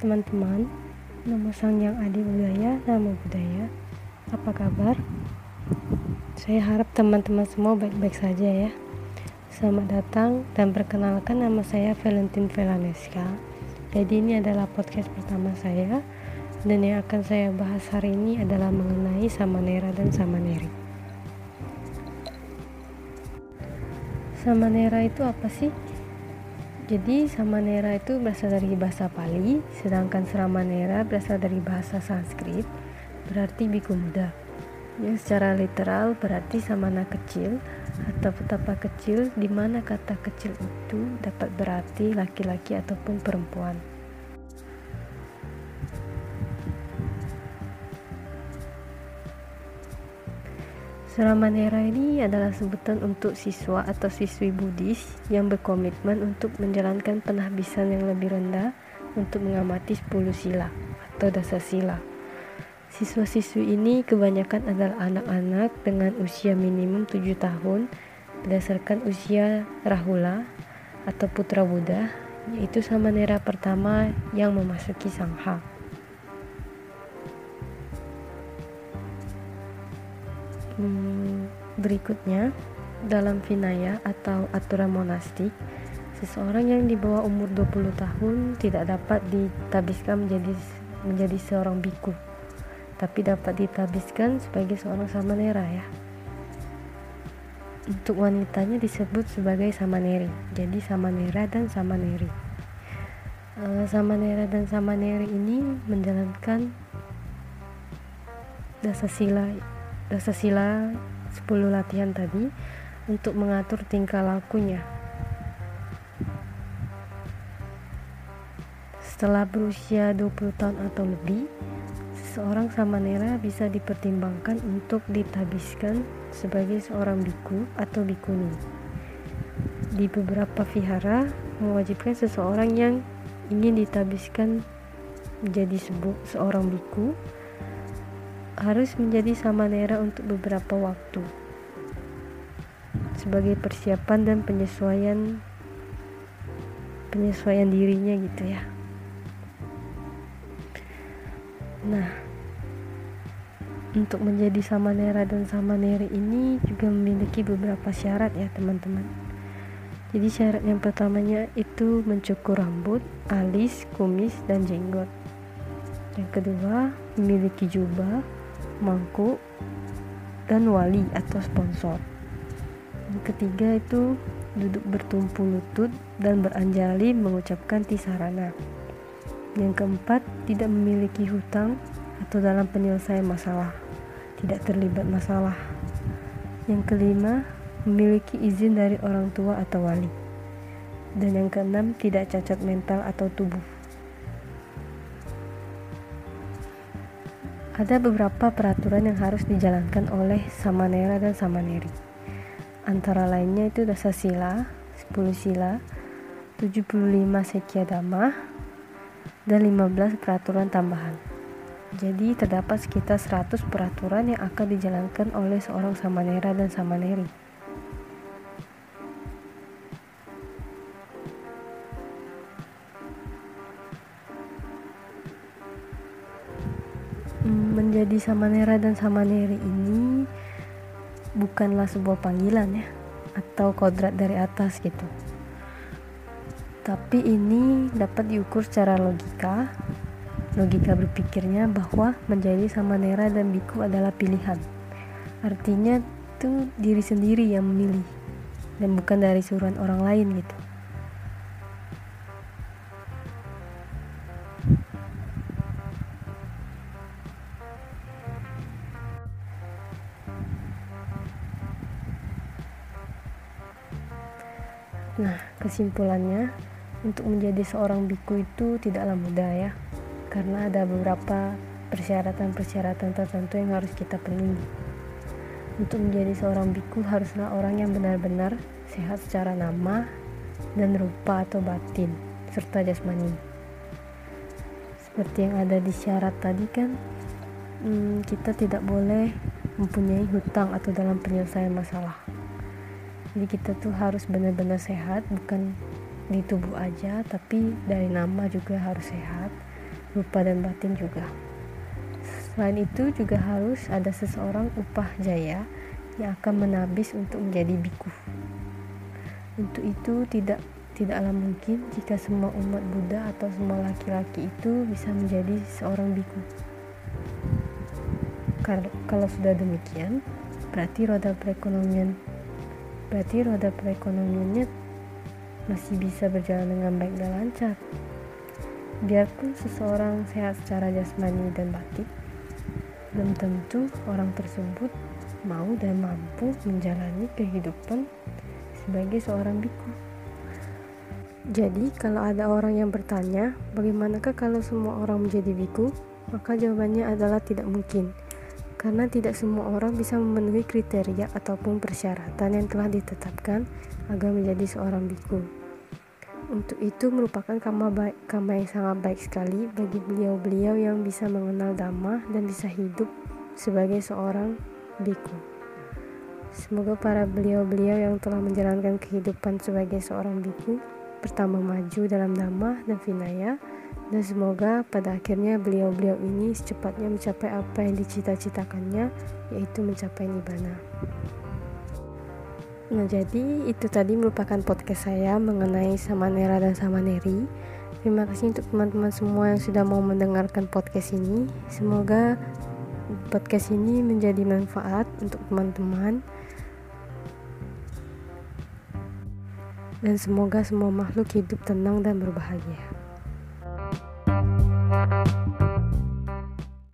teman-teman, nama sang yang adi budaya, nama budaya. Apa kabar? Saya harap teman-teman semua baik-baik saja ya. Selamat datang dan perkenalkan nama saya Valentin Velaneska. Jadi ini adalah podcast pertama saya dan yang akan saya bahas hari ini adalah mengenai Samanera dan Samaneri. Samanera itu apa sih? Jadi Samanera itu berasal dari bahasa Pali, sedangkan Sramanera berasal dari bahasa Sanskrit, berarti biku muda. Yang secara literal berarti samana kecil atau betapa kecil di mana kata kecil itu dapat berarti laki-laki ataupun perempuan. Suramanera ini adalah sebutan untuk siswa atau siswi Buddhis yang berkomitmen untuk menjalankan penahbisan yang lebih rendah untuk mengamati 10 sila atau dasa sila. Siswa-siswi ini kebanyakan adalah anak-anak dengan usia minimum 7 tahun berdasarkan usia Rahula atau putra Buddha, yaitu Samanera pertama yang memasuki Sangha. Hmm, berikutnya, dalam Vinaya atau aturan monastik, seseorang yang di bawah umur 20 tahun tidak dapat ditabiskan menjadi menjadi seorang biku, tapi dapat ditabiskan sebagai seorang samanera ya. Untuk wanitanya disebut sebagai samaneri. Jadi samanera dan samaneri. Uh, samanera dan samaneri ini menjalankan dasar-sila sila 10 latihan tadi untuk mengatur tingkah lakunya. Setelah berusia 20 tahun atau lebih, seorang samanera bisa dipertimbangkan untuk ditabiskan sebagai seorang biku atau bikuni. Di beberapa vihara mewajibkan seseorang yang ingin ditabiskan menjadi seorang biku harus menjadi samanera untuk beberapa waktu. Sebagai persiapan dan penyesuaian penyesuaian dirinya gitu ya. Nah untuk menjadi samanera dan samaneri ini juga memiliki beberapa syarat ya teman-teman. Jadi syarat yang pertamanya itu mencukur rambut, alis, kumis, dan jenggot. Yang kedua memiliki jubah mangkuk, dan wali atau sponsor. Yang ketiga itu duduk bertumpu lutut dan beranjali mengucapkan tisarana. Yang keempat, tidak memiliki hutang atau dalam penyelesaian masalah, tidak terlibat masalah. Yang kelima, memiliki izin dari orang tua atau wali. Dan yang keenam, tidak cacat mental atau tubuh. Ada beberapa peraturan yang harus dijalankan oleh Samanera dan Samaneri. Antara lainnya itu dasar sila, 10 sila, 75 sekia dhamma, dan 15 peraturan tambahan. Jadi terdapat sekitar 100 peraturan yang akan dijalankan oleh seorang Samanera dan Samaneri. Menjadi samanera dan samaneri ini bukanlah sebuah panggilan ya atau kodrat dari atas gitu. Tapi ini dapat diukur secara logika. Logika berpikirnya bahwa menjadi samanera dan biku adalah pilihan. Artinya itu diri sendiri yang memilih dan bukan dari suruhan orang lain gitu Nah, kesimpulannya, untuk menjadi seorang biku itu tidaklah mudah ya, karena ada beberapa persyaratan-persyaratan tertentu yang harus kita penuhi. Untuk menjadi seorang biku haruslah orang yang benar-benar sehat secara nama dan rupa atau batin, serta jasmani. Seperti yang ada di syarat tadi kan, hmm, kita tidak boleh mempunyai hutang atau dalam penyelesaian masalah jadi kita tuh harus benar-benar sehat bukan di tubuh aja tapi dari nama juga harus sehat rupa dan batin juga. Selain itu juga harus ada seseorang upah jaya yang akan menabis untuk menjadi biku. Untuk itu tidak tidaklah mungkin jika semua umat Buddha atau semua laki-laki itu bisa menjadi seorang biku. Kalau sudah demikian, berarti roda perekonomian berarti roda perekonomiannya masih bisa berjalan dengan baik dan lancar. Biarpun seseorang sehat secara jasmani dan batin, belum tentu orang tersebut mau dan mampu menjalani kehidupan sebagai seorang biku. Jadi, kalau ada orang yang bertanya, bagaimanakah kalau semua orang menjadi biku? Maka jawabannya adalah tidak mungkin karena tidak semua orang bisa memenuhi kriteria ataupun persyaratan yang telah ditetapkan agar menjadi seorang biku. Untuk itu merupakan kama, baik, kama yang sangat baik sekali bagi beliau-beliau yang bisa mengenal dhamma dan bisa hidup sebagai seorang biku. Semoga para beliau-beliau yang telah menjalankan kehidupan sebagai seorang biku pertama maju dalam dhamma dan vinaya dan semoga pada akhirnya beliau-beliau ini secepatnya mencapai apa yang dicita-citakannya yaitu mencapai nibbana. Nah jadi itu tadi merupakan podcast saya mengenai Samanera dan Samaneri Terima kasih untuk teman-teman semua yang sudah mau mendengarkan podcast ini Semoga podcast ini menjadi manfaat untuk teman-teman Dan semoga semua makhluk hidup tenang dan berbahagia. Thank you.